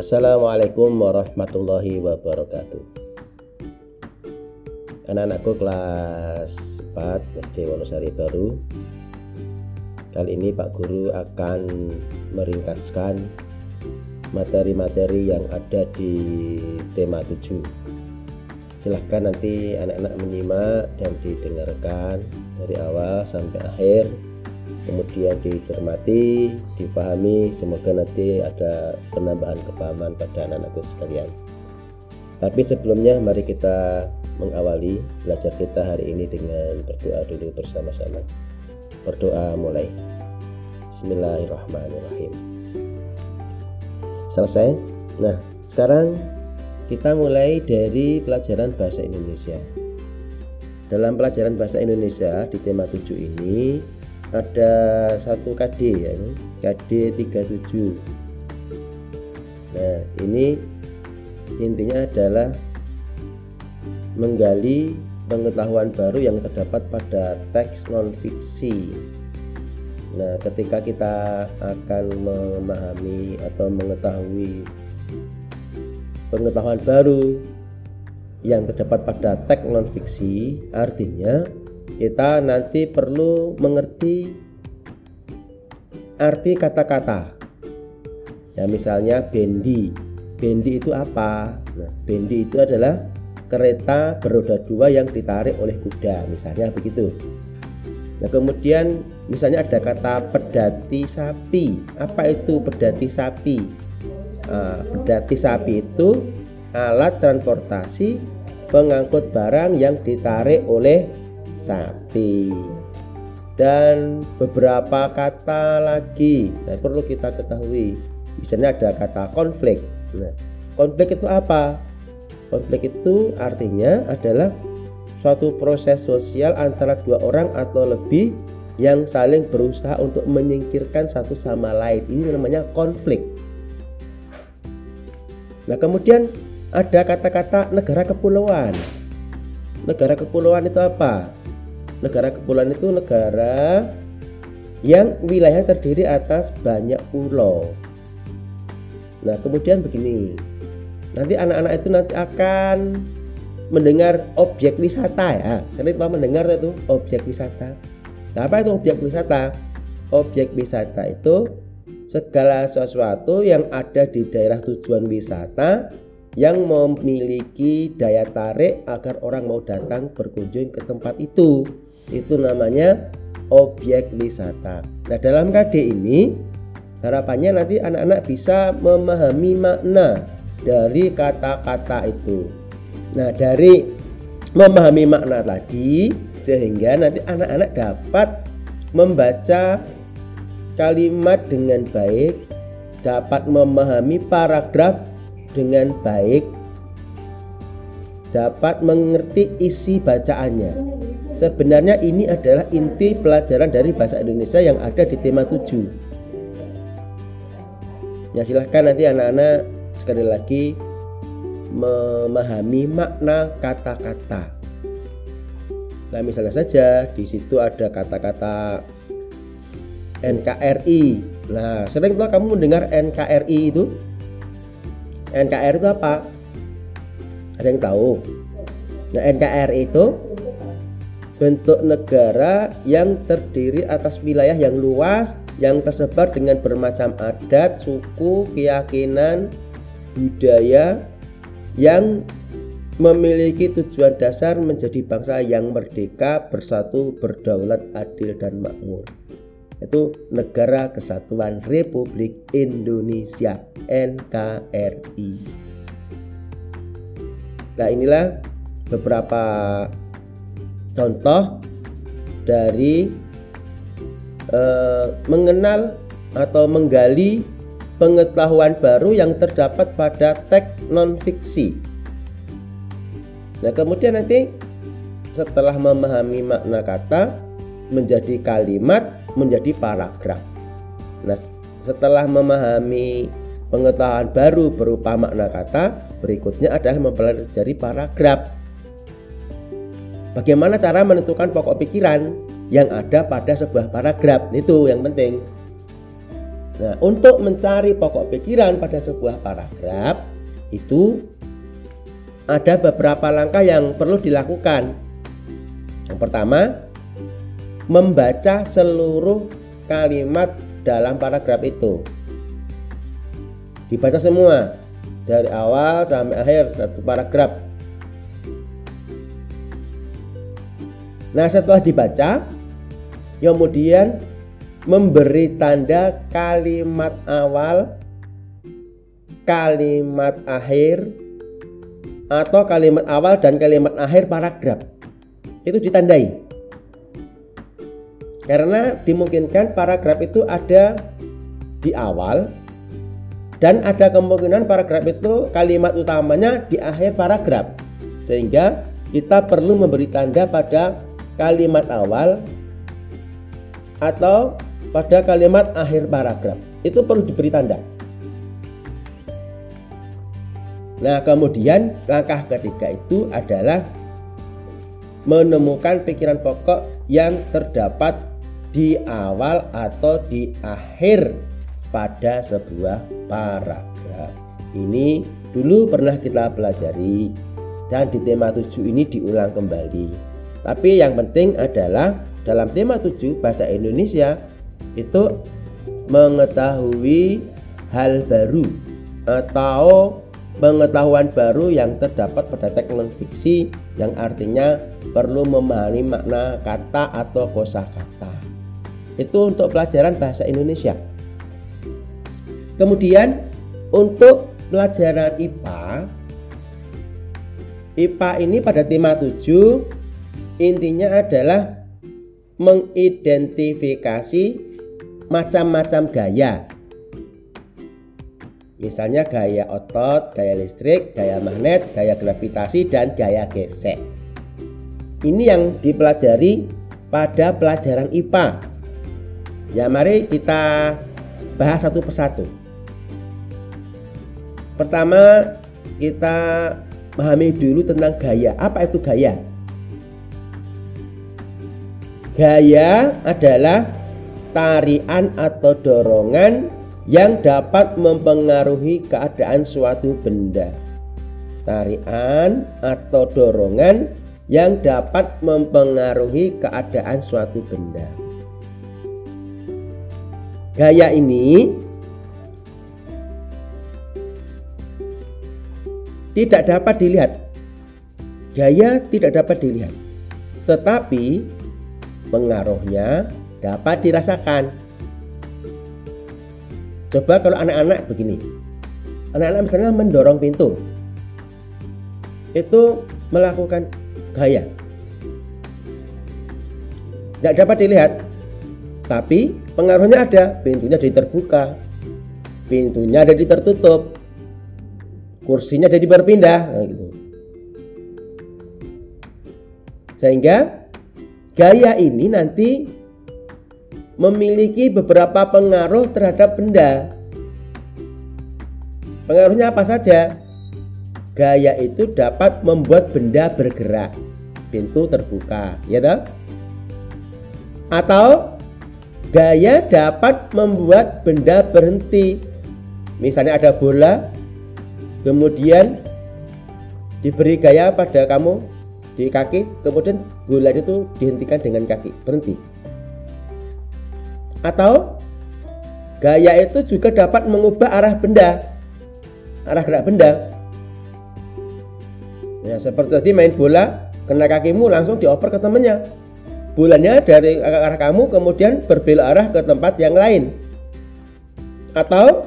Assalamualaikum warahmatullahi wabarakatuh. Anak-anakku kelas 4 SD Wonosari Baru Kali ini Pak Guru akan meringkaskan materi-materi yang ada di tema 7 Silahkan nanti anak-anak menyimak dan didengarkan dari awal sampai akhir kemudian dicermati, dipahami, semoga nanti ada penambahan kepahaman pada anak-anakku sekalian. Tapi sebelumnya mari kita mengawali belajar kita hari ini dengan berdoa dulu bersama-sama. Berdoa mulai. Bismillahirrahmanirrahim. Selesai? Nah, sekarang kita mulai dari pelajaran bahasa Indonesia. Dalam pelajaran bahasa Indonesia di tema 7 ini ada satu KD ya KD 37 nah ini intinya adalah menggali pengetahuan baru yang terdapat pada teks non fiksi nah ketika kita akan memahami atau mengetahui pengetahuan baru yang terdapat pada teks non fiksi artinya kita nanti perlu mengerti arti kata-kata. Ya misalnya bendi. Bendi itu apa? Nah, bendi itu adalah kereta beroda dua yang ditarik oleh kuda, misalnya begitu. Nah, kemudian misalnya ada kata pedati sapi. Apa itu pedati sapi? Nah, pedati sapi itu alat transportasi pengangkut barang yang ditarik oleh sapi. Dan beberapa kata lagi nah, perlu kita ketahui. Misalnya ada kata konflik. Nah, konflik itu apa? Konflik itu artinya adalah suatu proses sosial antara dua orang atau lebih yang saling berusaha untuk menyingkirkan satu sama lain. Ini namanya konflik. Nah kemudian ada kata-kata negara kepulauan. Negara kepulauan itu apa negara kepulauan itu negara yang wilayah terdiri atas banyak pulau. Nah, kemudian begini. Nanti anak-anak itu nanti akan mendengar objek wisata ya. Sering tahu mendengar itu objek wisata. Nah, apa itu objek wisata? Objek wisata itu segala sesuatu yang ada di daerah tujuan wisata yang memiliki daya tarik agar orang mau datang berkunjung ke tempat itu itu namanya objek wisata. Nah, dalam KD ini harapannya nanti anak-anak bisa memahami makna dari kata-kata itu. Nah, dari memahami makna tadi sehingga nanti anak-anak dapat membaca kalimat dengan baik, dapat memahami paragraf dengan baik, dapat mengerti isi bacaannya. Sebenarnya ini adalah inti pelajaran dari bahasa Indonesia yang ada di tema 7. Ya silahkan nanti anak-anak sekali lagi memahami makna kata-kata. Nah misalnya saja di situ ada kata-kata NKRI. Nah sering tuh kamu mendengar NKRI itu? NKRI itu apa? Ada yang tahu? Nah NKRI itu bentuk negara yang terdiri atas wilayah yang luas yang tersebar dengan bermacam adat, suku, keyakinan, budaya yang memiliki tujuan dasar menjadi bangsa yang merdeka, bersatu, berdaulat, adil dan makmur. Itu Negara Kesatuan Republik Indonesia NKRI. Nah, inilah beberapa contoh dari eh, mengenal atau menggali pengetahuan baru yang terdapat pada teks non fiksi. Nah, kemudian nanti setelah memahami makna kata menjadi kalimat, menjadi paragraf. Nah, setelah memahami pengetahuan baru berupa makna kata, berikutnya adalah mempelajari paragraf. Bagaimana cara menentukan pokok pikiran yang ada pada sebuah paragraf itu yang penting. Nah, untuk mencari pokok pikiran pada sebuah paragraf itu ada beberapa langkah yang perlu dilakukan. Yang pertama, membaca seluruh kalimat dalam paragraf itu. Dibaca semua dari awal sampai akhir satu paragraf. Nah, setelah dibaca, kemudian memberi tanda kalimat awal, kalimat akhir, atau kalimat awal dan kalimat akhir paragraf. Itu ditandai. Karena dimungkinkan paragraf itu ada di awal dan ada kemungkinan paragraf itu kalimat utamanya di akhir paragraf. Sehingga kita perlu memberi tanda pada kalimat awal atau pada kalimat akhir paragraf. Itu perlu diberi tanda. Nah, kemudian langkah ketiga itu adalah menemukan pikiran pokok yang terdapat di awal atau di akhir pada sebuah paragraf. Ini dulu pernah kita pelajari dan di tema 7 ini diulang kembali. Tapi yang penting adalah dalam tema 7 bahasa Indonesia itu mengetahui hal baru atau pengetahuan baru yang terdapat pada teknologi fiksi yang artinya perlu memahami makna kata atau kosakata. Itu untuk pelajaran bahasa Indonesia. Kemudian untuk pelajaran IPA IPA ini pada tema 7 intinya adalah mengidentifikasi macam-macam gaya. Misalnya gaya otot, gaya listrik, gaya magnet, gaya gravitasi, dan gaya gesek. Ini yang dipelajari pada pelajaran IPA. Ya mari kita bahas satu persatu. Pertama kita memahami dulu tentang gaya. Apa itu gaya? Gaya adalah tarian atau dorongan yang dapat mempengaruhi keadaan suatu benda. Tarian atau dorongan yang dapat mempengaruhi keadaan suatu benda. Gaya ini tidak dapat dilihat. Gaya tidak dapat dilihat. Tetapi pengaruhnya dapat dirasakan. Coba kalau anak-anak begini. Anak-anak misalnya mendorong pintu. Itu melakukan gaya. Tidak dapat dilihat. Tapi pengaruhnya ada. Pintunya jadi terbuka. Pintunya jadi tertutup. Kursinya jadi berpindah. Nah, gitu. Sehingga Gaya ini nanti memiliki beberapa pengaruh terhadap benda. Pengaruhnya apa saja? Gaya itu dapat membuat benda bergerak, pintu terbuka, ya toh? Atau gaya dapat membuat benda berhenti. Misalnya ada bola, kemudian diberi gaya pada kamu di kaki kemudian bola itu dihentikan dengan kaki berhenti. Atau gaya itu juga dapat mengubah arah benda arah gerak benda. Ya seperti tadi main bola kena kakimu langsung dioper ke temennya bolanya dari arah kamu kemudian berbelok arah ke tempat yang lain. Atau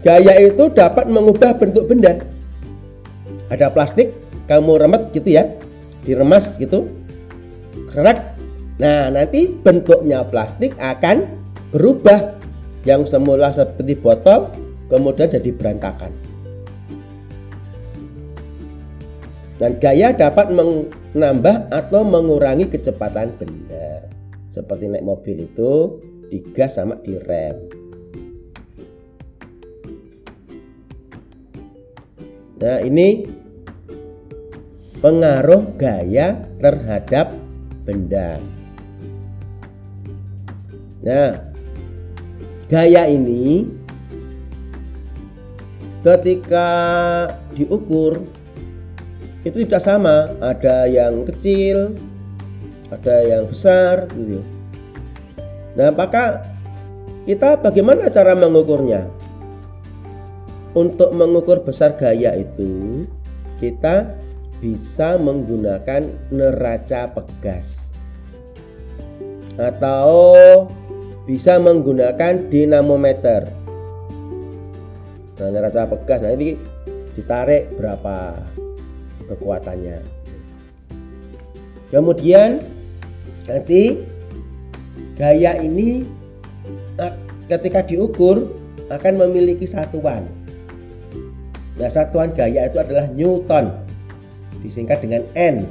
gaya itu dapat mengubah bentuk benda. Ada plastik kamu remet gitu ya diremas gitu kerak nah nanti bentuknya plastik akan berubah. Yang semula seperti botol kemudian jadi berantakan. Dan gaya dapat menambah atau mengurangi kecepatan benda seperti naik mobil itu digas sama direm nah ini pengaruh gaya terhadap benda. Nah, gaya ini ketika diukur itu tidak sama. Ada yang kecil ada yang besar gitu nah maka kita bagaimana cara mengukurnya? Untuk mengukur besar gaya itu kita bisa menggunakan neraca pegas. Atau bisa menggunakan dinamometer. Nah neraca pegas. Nah ini ditarik berapa kekuatannya. Kemudian nanti gaya ini ketika diukur akan memiliki satuan. Nah satuan gaya itu adalah Newton disingkat dengan N.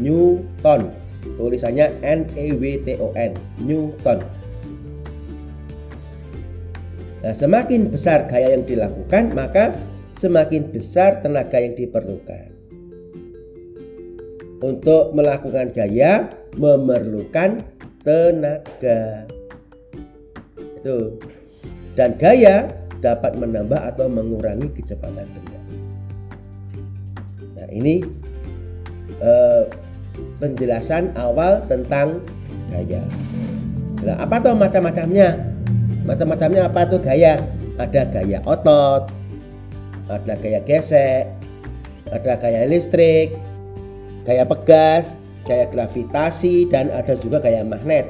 Newton tulisannya N E W T O N Newton. Nah, semakin besar gaya yang dilakukan, maka semakin besar tenaga yang diperlukan. Untuk melakukan gaya memerlukan tenaga. Itu. Dan gaya dapat menambah atau mengurangi kecepatan benda. Nah, ini eh, penjelasan awal tentang gaya. Nah, apa tuh macam-macamnya? Macam-macamnya apa tuh gaya? Ada gaya otot, ada gaya gesek, ada gaya listrik, gaya pegas, gaya gravitasi, dan ada juga gaya magnet.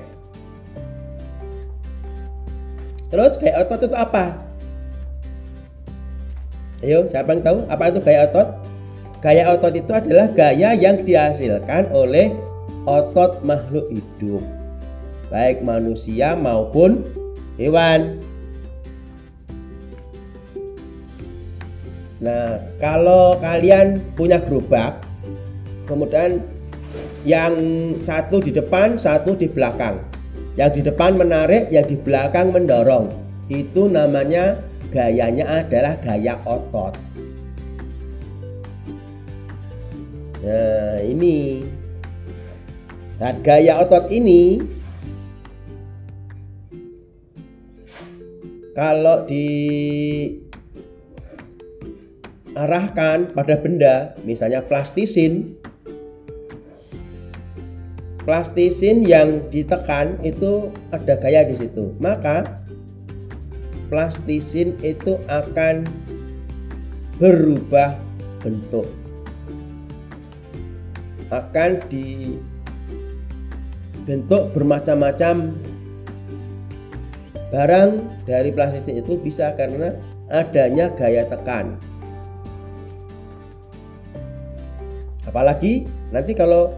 Terus gaya otot itu apa? Ayo, siapa yang tahu apa itu gaya otot? Gaya otot itu adalah gaya yang dihasilkan oleh otot makhluk hidup, baik manusia maupun hewan. Nah, kalau kalian punya gerobak, kemudian yang satu di depan, satu di belakang. Yang di depan menarik, yang di belakang mendorong. Itu namanya gayanya adalah gaya otot. Nah, ini nah, gaya otot ini kalau diarahkan pada benda, misalnya plastisin, plastisin yang ditekan itu ada gaya di situ. Maka plastisin itu akan berubah bentuk. Akan dibentuk bermacam-macam. Barang dari plastik itu bisa karena adanya gaya tekan apalagi nanti kalau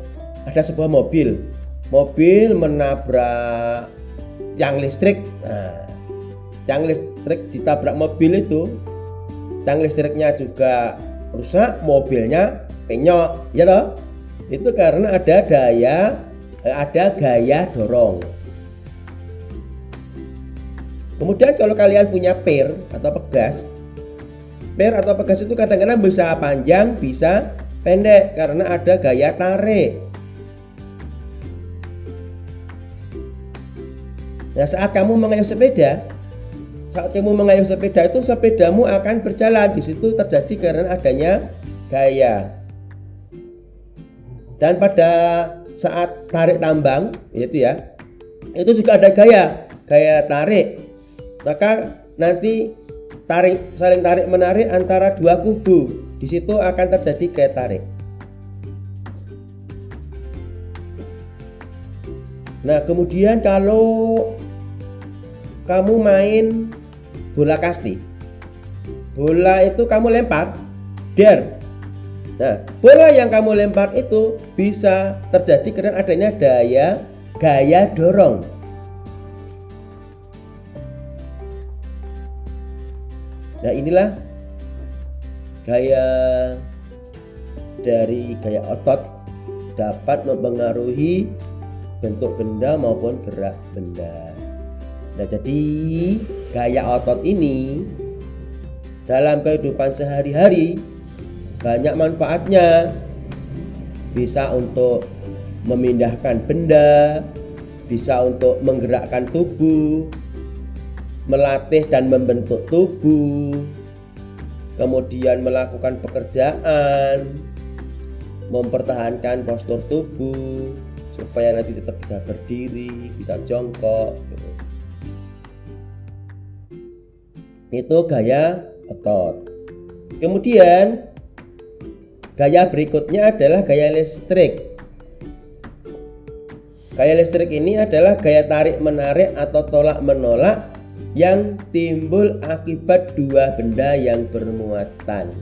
ada sebuah mobil mobil menabrak yang listrik. Nah, yang listrik ditabrak mobil itu yang listriknya juga rusak mobilnya penyok ya toh? Itu karena ada daya eh, ada gaya dorong. Kemudian kalau kalian punya per atau pegas per atau pegas itu kadang-kadang bisa panjang bisa pendek karena ada gaya tarik. Nah saat kamu mengayuh sepeda saat kamu mengayuh sepeda itu sepedamu akan berjalan. Di situ terjadi karena adanya gaya. Dan pada saat tarik tambang itu ya itu juga ada gaya gaya tarik. Maka nanti tarik saling tarik menarik antara dua kubu di situ akan terjadi gaya tarik nah kemudian kalau kamu main bola kasti bola itu kamu lempar der Nah, bola yang kamu lempar itu bisa terjadi karena adanya daya gaya dorong. Nah, inilah gaya dari gaya otot dapat mempengaruhi bentuk benda maupun gerak benda. Nah, jadi gaya otot ini dalam kehidupan sehari-hari banyak manfaatnya bisa untuk memindahkan benda bisa untuk menggerakkan tubuh melatih dan membentuk tubuh, kemudian melakukan pekerjaan, mempertahankan postur tubuh supaya nanti tetap bisa berdiri, bisa jongkok. Gitu. Itu gaya otot. Kemudian gaya berikutnya adalah gaya listrik. Gaya listrik ini adalah gaya tarik menarik atau tolak menolak yang timbul akibat dua benda yang bermuatan.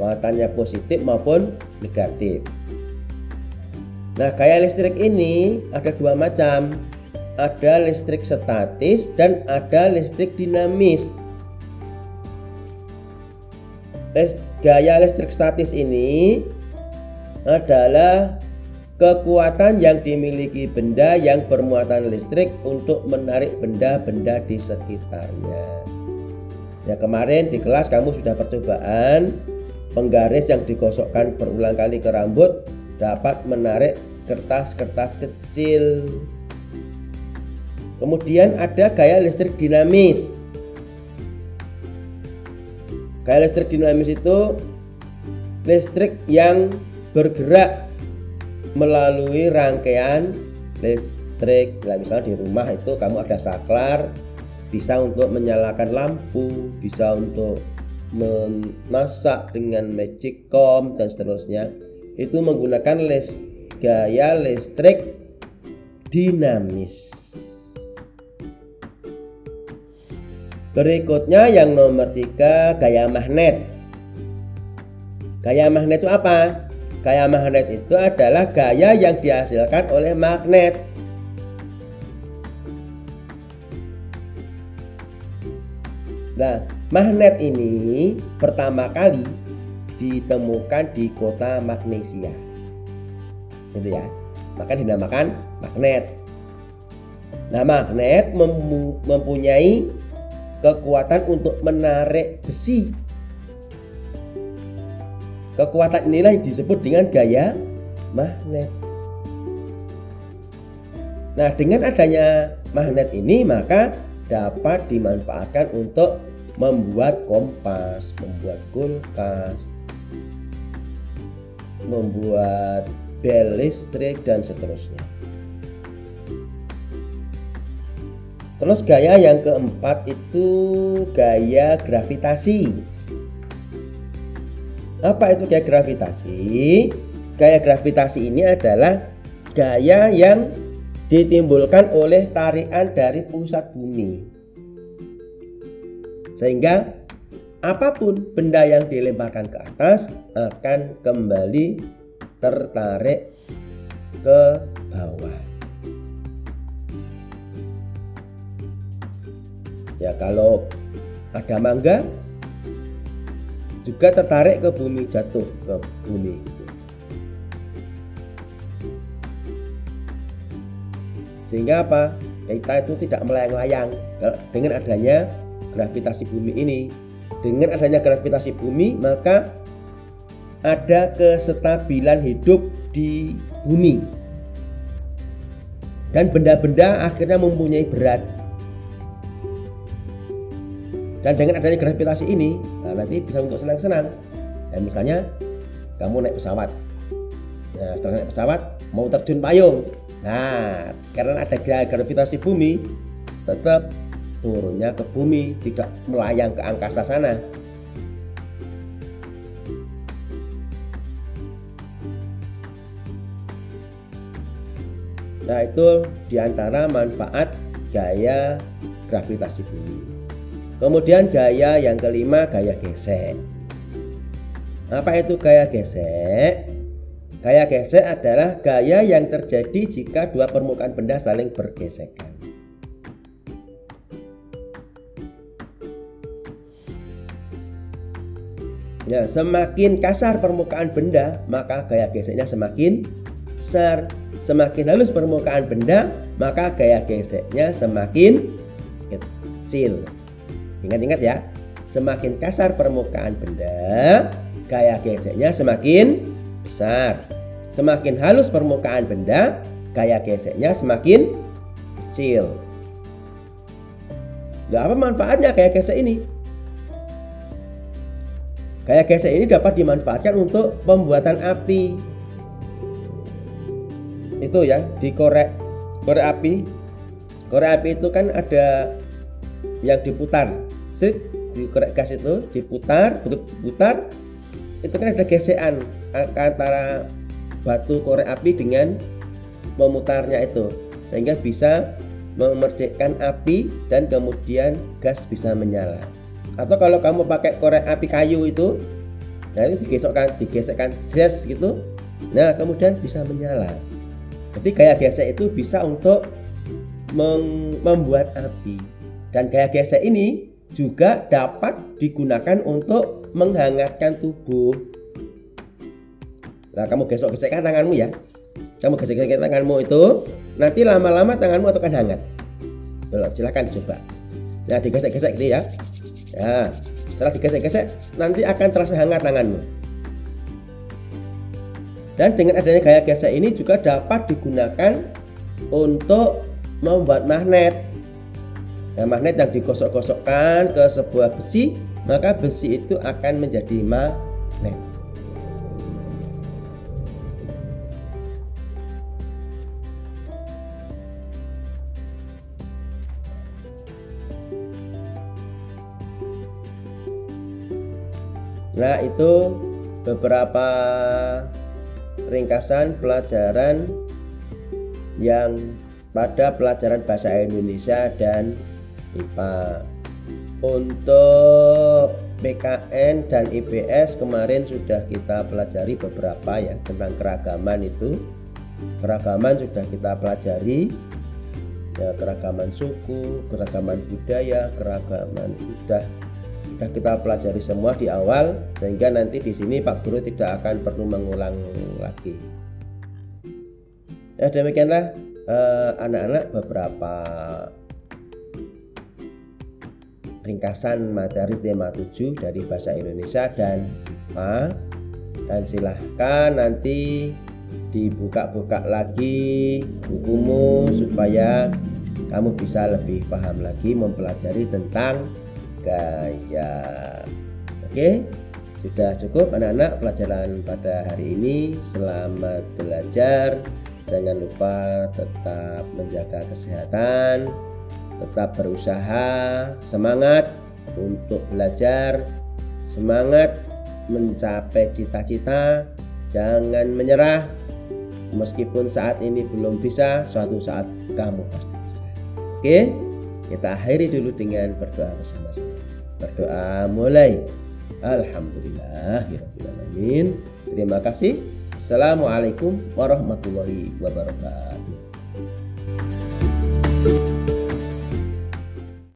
Muatannya positif maupun negatif. Nah, gaya listrik ini ada dua macam ada listrik statis dan ada listrik dinamis. Gaya listrik statis ini adalah kekuatan yang dimiliki benda yang bermuatan listrik untuk menarik benda-benda di sekitarnya. Ya kemarin di kelas kamu sudah percobaan penggaris yang digosokkan berulang kali ke rambut dapat menarik kertas-kertas kecil Kemudian ada gaya listrik dinamis. Gaya listrik dinamis itu listrik yang bergerak melalui rangkaian listrik. Nah, misalnya di rumah itu kamu ada saklar, bisa untuk menyalakan lampu, bisa untuk memasak dengan magic comb dan seterusnya. Itu menggunakan list, gaya listrik dinamis. Berikutnya yang nomor tiga gaya magnet. Gaya magnet itu apa? Gaya magnet itu adalah gaya yang dihasilkan oleh magnet. Nah, magnet ini pertama kali ditemukan di kota Magnesia. Gitu ya. Maka dinamakan magnet. Nah, magnet mempunyai kekuatan untuk menarik besi. Kekuatan inilah yang disebut dengan gaya magnet. Nah, dengan adanya magnet ini maka dapat dimanfaatkan untuk membuat kompas, membuat kulkas, membuat bel listrik dan seterusnya. Terus gaya yang keempat itu gaya gravitasi. Apa itu gaya gravitasi? Gaya gravitasi ini adalah gaya yang ditimbulkan oleh tarikan dari pusat bumi. Sehingga apa pun benda yang dilemparkan ke atas akan kembali tertarik ke bawah. ya kalau ada mangga juga tertarik ke bumi jatuh ke bumi. Gitu. sehingga apa? Kita itu tidak melayang-layang dengan adanya gravitasi bumi ini. Dengan adanya gravitasi bumi maka ada kesestabilan hidup di bumi. Dan benda-benda akhirnya mempunyai berat. Dan dengan adanya gravitasi ini, nanti bisa untuk senang-senang. Ya, misalnya kamu naik pesawat. Nah, setelah naik pesawat mau terjun payung. Nah, karena ada gravitasi bumi, tetap turunnya ke bumi, tidak melayang ke angkasa sana. Nah, itu di antara manfaat gaya gravitasi bumi. Kemudian gaya yang kelima gaya gesek. Apa itu gaya gesek? Gaya gesek adalah gaya yang terjadi jika dua permukaan benda saling bergesekan. Ya, semakin kasar permukaan benda, maka gaya geseknya semakin besar. Semakin halus permukaan benda, maka gaya geseknya semakin kecil. Ingat-ingat ya, semakin kasar permukaan benda, gaya geseknya semakin besar. Semakin halus permukaan benda, gaya geseknya semakin kecil. Gak apa manfaatnya gaya gesek ini? Gaya gesek ini dapat dimanfaatkan untuk pembuatan api. Itu ya, di korek korek api. Korek api itu kan ada yang diputar. Di korek gas itu diputar, diputar. Itu kan ada gesekan antara batu korek api dengan memutarnya itu. Sehingga bisa memercikkan api dan kemudian gas bisa menyala. Atau kalau kamu pakai korek api kayu itu nah itu digesokkan digesekkan jas gitu. Nah kemudian bisa menyala. Jadi gaya gesek itu bisa untuk membuat api. Dan gaya gesek ini juga dapat digunakan untuk menghangatkan tubuh Nah, kamu gesok-gesek tanganmu ya. Kamu gesek-gesek tanganmu itu, nanti lama-lama tanganmu akan hangat. Belum, silahkan coba. Nah, digesek-gesek gitu ya. Ya, setelah digesek-gesek, nanti akan terasa hangat tanganmu. Dan dengan adanya gaya gesek ini juga dapat digunakan untuk membuat magnet. Nah, magnet yang digosok-gosokkan ke sebuah besi, maka besi itu akan menjadi magnet. Nah, itu beberapa ringkasan pelajaran yang pada pelajaran bahasa Indonesia dan IPA. Untuk PKN dan IPS kemarin sudah kita pelajari beberapa ya tentang keragaman itu. Keragaman sudah kita pelajari ya keragaman suku, keragaman budaya, keragaman sudah sudah kita pelajari semua di awal sehingga nanti di sini Pak Guru tidak akan perlu mengulang lagi. Ya demikianlah eh, anak-anak eh, beberapa ringkasan materi tema 7 dari bahasa Indonesia dan IPA dan silahkan nanti dibuka-buka lagi bukumu supaya kamu bisa lebih paham lagi mempelajari tentang gaya. Oke, sudah cukup anak-anak pelajaran pada hari ini. Selamat belajar. Jangan lupa tetap menjaga kesehatan, tetap berusaha, semangat untuk belajar, semangat mencapai cita-cita, jangan menyerah. Meskipun saat ini belum bisa, suatu saat kamu pasti bisa. Oke, kita akhiri dulu dengan berdoa bersama-sama berdoa mulai. Alhamdulillahirrahmanirrahim. Terima kasih. Assalamualaikum warahmatullahi wabarakatuh